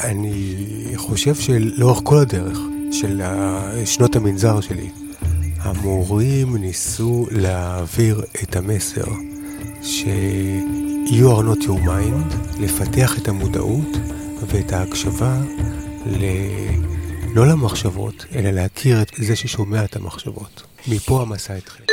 אני חושב שלאורך כל הדרך של שנות המנזר שלי, המורים ניסו להעביר את המסר ש- you are not your mind, לפתח את המודעות ואת ההקשבה ל... לא למחשבות, אלא להכיר את זה ששומע את המחשבות. מפה המסע התחיל.